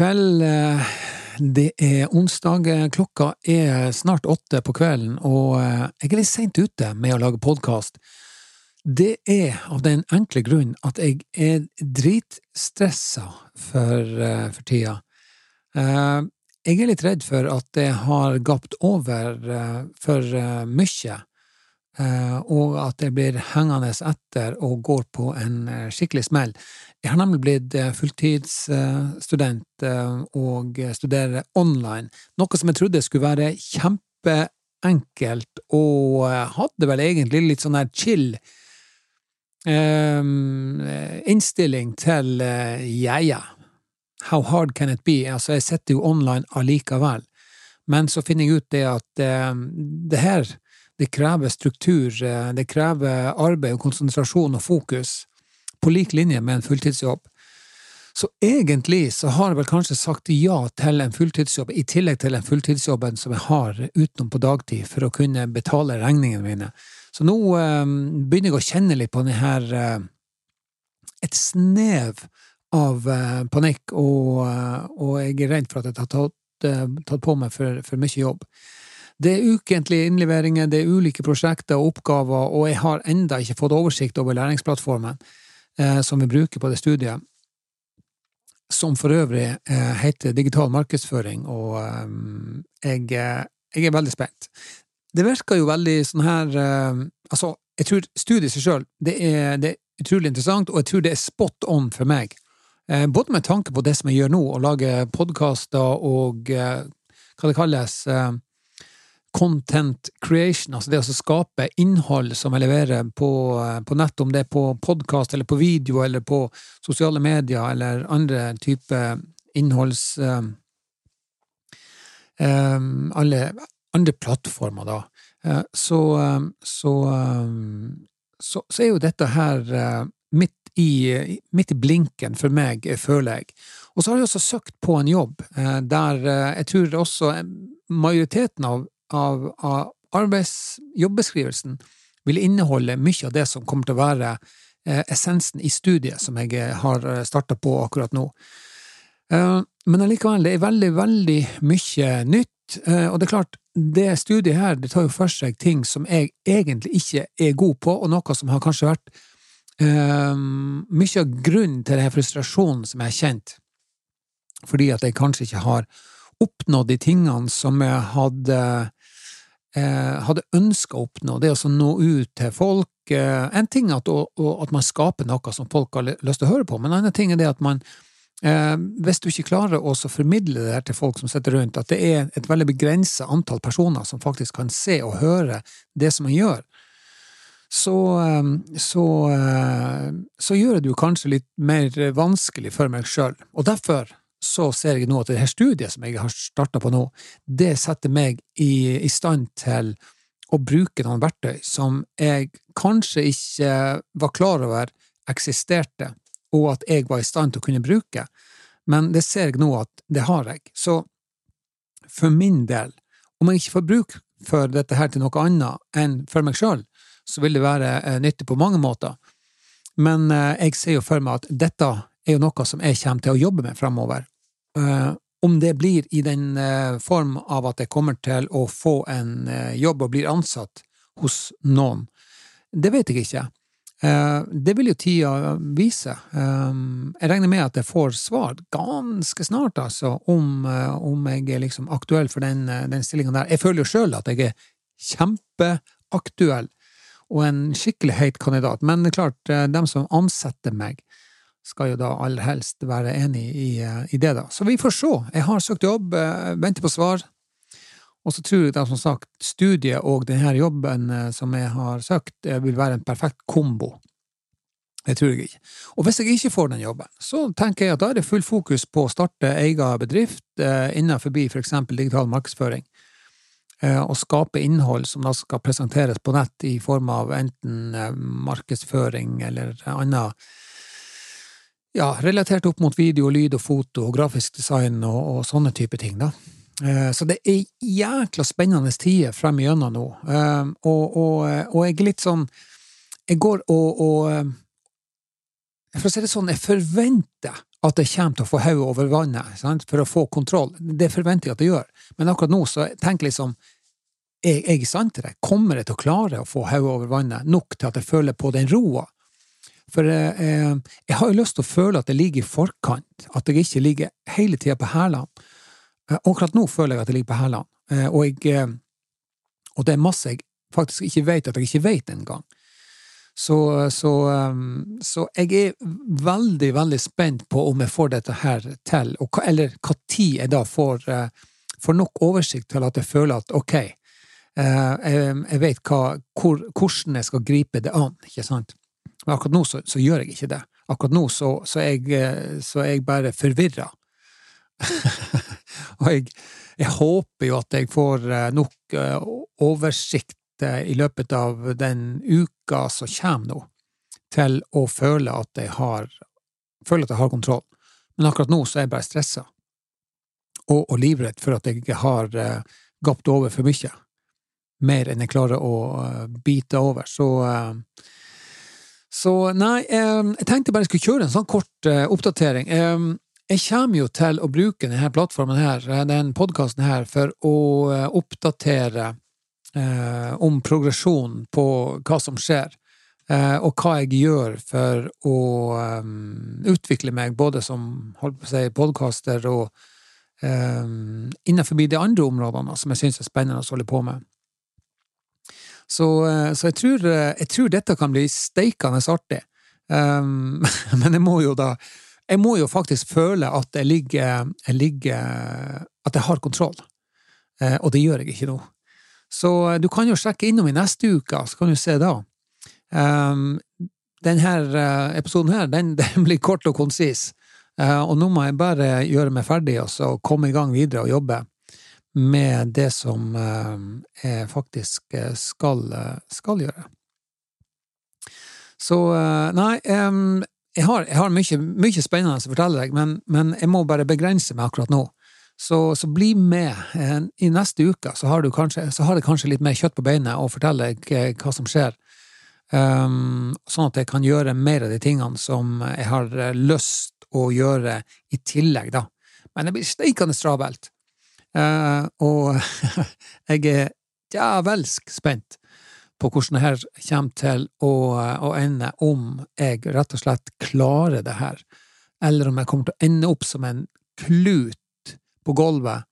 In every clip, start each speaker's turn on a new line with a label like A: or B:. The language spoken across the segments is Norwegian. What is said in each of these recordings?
A: kveld. Det er onsdag. Klokka er snart åtte på kvelden, og jeg er litt seint ute med å lage podkast. Det er av den enkle grunn at jeg er dritstressa for, for tida. Jeg er litt redd for at det har gapt over for mye, og at jeg blir hengende etter og går på en skikkelig smell. Jeg har nemlig blitt fulltidsstudent og studerer online, noe som jeg trodde skulle være kjempeenkelt, og hadde vel egentlig litt sånn her chill innstilling til ja, how hard can it be? Altså, jeg sitter jo online allikevel, men så finner jeg ut det at det her, det krever struktur, det krever arbeid og konsentrasjon og fokus på lik linje med en fulltidsjobb. Så egentlig så har jeg vel kanskje sagt ja til en fulltidsjobb, i tillegg til den fulltidsjobben som jeg har utenom på dagtid, for å kunne betale regningene mine. Så nå eh, begynner jeg å kjenne litt på denne her eh, Et snev av eh, panikk, og, og, jeg er redd for at jeg har tatt, tatt på meg for, for mye jobb. Det er ukentlige innleveringer, det er ulike prosjekter og oppgaver, og jeg har enda ikke fått oversikt over læringsplattformen eh, som vi bruker på det studiet, som for øvrig eh, heter digital markedsføring, og eh, jeg, jeg, er veldig spent. Det virker jo veldig sånn her Altså, jeg tror studiet i seg sjøl, det, er utrolig interessant, og jeg tror det er spot on for meg. Både med tanke på det som jeg gjør nå, å lage podkaster og hva det kalles content creation, altså det å skape innhold som jeg leverer på, på nett, om det er på podkast eller på video eller på sosiale medier eller andre typer innholds... Um, alle andre plattformer, da. Uh, så, um, så, så, så, er jo dette her uh, midt i, midt i blinken for meg, føler jeg. Og så har jeg også søkt på en jobb der jeg tror også majoriteten av av, av arbeidsjobbeskrivelsen vil inneholde mye av det som kommer til å være eh, essensen i studiet som jeg eh, har eh, starta på akkurat nå. Eh, men allikevel, det er veldig, veldig mye nytt, eh, og det er klart, det studiet her det tar jo for seg ting som jeg egentlig ikke er god på, og noe som har kanskje vært eh, mye av grunnen til denne frustrasjonen som jeg har kjent, fordi at jeg kanskje ikke har oppnådd de tingene som jeg hadde hadde ønska å oppnå, det å nå ut til folk. Eh, en ting er at, at, man skaper noe som folk har lyst til å høre på, men en annen ting er det at man eh, hvis du ikke klarer å formidle det her til folk som sitter rundt, at det er et veldig begrenset antall personer som faktisk kan se og høre det som man gjør, så, eh, så, eh, så gjør det jo kanskje litt mer vanskelig for meg sjøl. Og derfor så ser jeg nå at det her studiet som jeg har starta på nå, det setter meg i, i, stand til å bruke noen verktøy som jeg kanskje ikke var klar over eksisterte, og at jeg var i stand til å kunne bruke, men det ser jeg nå at det har jeg. Så for min del, om jeg ikke får bruk for dette her til noe annet enn for meg sjøl, så vil det være eh, nyttig på mange måter. Men eh, jeg ser jo for meg at dette er jo noe som jeg kommer til å jobbe med fremover. Uh, om det blir i den uh, form av at jeg kommer til å få en uh, jobb og blir ansatt hos noen, det vet jeg ikke. det vil jo tida vise. jeg regner med at jeg får svar ganske snart, altså, om, om jeg er liksom aktuell for den, den stillinga der. Jeg føler jo sjøl at jeg er kjempeaktuell og en skikkelig heit kandidat, men det er klart, dem som ansetter meg, skal jo da aller helst være enig i, eh, i, det, da. Så vi får se. Jeg har søkt jobb, eh, venter på svar. Og så tror jeg da, som sagt, studiet og denne jobben eh, som jeg har søkt, vil være en perfekt kombo. Det tror jeg ikke. Og hvis jeg ikke får den jobben, så tenker jeg at da er det full fokus på å starte egen bedrift innenfor for eksempel digital markedsføring. Og skape innhold som da skal presenteres på nett i form av enten markedsføring eller annet ja, relatert opp mot video, lyd og foto og grafisk design og, og sånne type ting, da. Eh, så det er jækla spennende tider frem igjennom nå, eh, og, og, og, jeg er litt sånn Jeg går og, og For å si det sånn, jeg forventer at jeg kommer til å få hodet over vannet sant? for å få kontroll. Det forventer jeg at jeg gjør. Men akkurat nå så tenker jeg liksom er jeg i stand til det? Kommer jeg til å klare å få hodet over vannet nok til at jeg føler på den roa? For eh, jeg har jo lyst til å føle at jeg ligger i forkant, at jeg ikke ligger hele tida på hælene. Eh, akkurat nå føler jeg at jeg ligger på hælene, eh, og, eh, og det er masse jeg faktisk ikke vet at jeg ikke vet engang. Så, så, så, jeg er veldig, veldig spent på om jeg får dette her til, og, eller tid jeg da får, får, nok oversikt til at jeg føler at ok, uh, jeg, vet hva, hvor, hvordan jeg skal gripe det an, ikke sant? Men akkurat nå så, så gjør jeg ikke det. Akkurat nå så, så, jeg, uh, så er jeg bare forvirra. og jeg, jeg, håper jo at jeg får nok oversikt i løpet av den uka som kommer nå, til å føle at jeg har, føle at jeg har kontroll. Men akkurat nå så er jeg bare stressa og, og livredd for at jeg har gapt over for mye. Mer enn jeg klarer å bite over. Så, så nei, jeg tenkte bare jeg skulle kjøre en sånn kort oppdatering. jeg kommer jo til å bruke denne plattformen her, den podkasten her, for å oppdatere eh, om progresjon på hva som skjer, eh, og hva jeg gjør for å utvikle meg både som holdt si, podkaster og innenfor de andre områdene som jeg syns er spennende å holde på med. Så, så jeg, tror, jeg, tror, dette kan bli steikende artig. Um, men jeg må jo da Jeg må jo faktisk føle at jeg ligger, jeg ligger At jeg har kontroll. Og det gjør jeg ikke nå. Så du kan jo sjekke innom i neste uke, så kan du se da. Um, denne eh, episoden her, den, den, blir kort og konsis. Uh, og nå må jeg bare gjøre meg ferdig og så komme i gang videre og jobbe med det som uh, jeg faktisk skal, skal gjøre. Så nei, jeg har, jeg har mye, mye, spennende å fortelle deg, men, men jeg må bare begrense meg akkurat nå. Så, så, bli med. Eh, I neste uke så har, kanskje, så har, jeg kanskje litt mer kjøtt på beinet og forteller deg eh, hva som skjer. Um, sånn at jeg kan gjøre mer av de tingene som jeg har eh, lyst å gjøre i tillegg, da. Men det blir steikende travelt. Uh, og jeg er djevelsk spent på hvordan det her kommer til å, ende, om jeg rett og slett klarer det her, eller om jeg kommer til å ende opp som en klut på gulvet,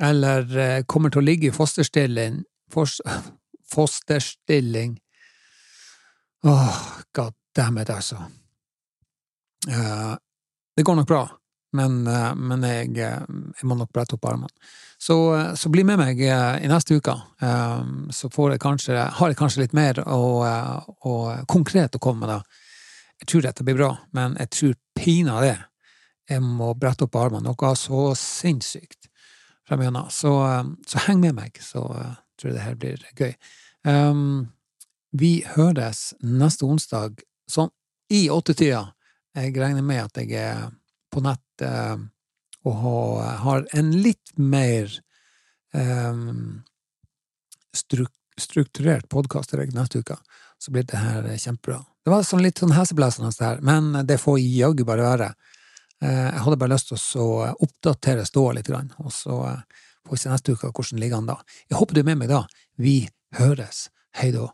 A: eller eh, kommer til å ligge i fosterstilling Fosterstilling Åh, oh, god altså. Uh, det går nok bra, men, uh, men jeg, jeg, må nok brette opp armene. Så, uh, så, bli med meg i neste uke, så jeg kanskje, har jeg kanskje litt mer og, og konkret å komme med. Jeg tror dette blir bra, men jeg tror pinadø jeg må brette opp armene. Noe så sinnssykt. Så, så, heng med meg, så tror jeg det her blir gøy. Um, vi høres neste onsdag sånn i åttetida. Jeg regner med at jeg er på nettet og har, har en litt mer um, struk, strukturert podkast neste uke, så blir det her kjempebra. Det var sånn litt sånn heseblesende, her, men det får jaggu bare være. Eh, jeg hadde bare lyst til å eh, oppdatere ståa litt, og så eh, får vi se neste uke hvordan ligger an da. Jeg håper du er med meg da. Vi høres. Hei da.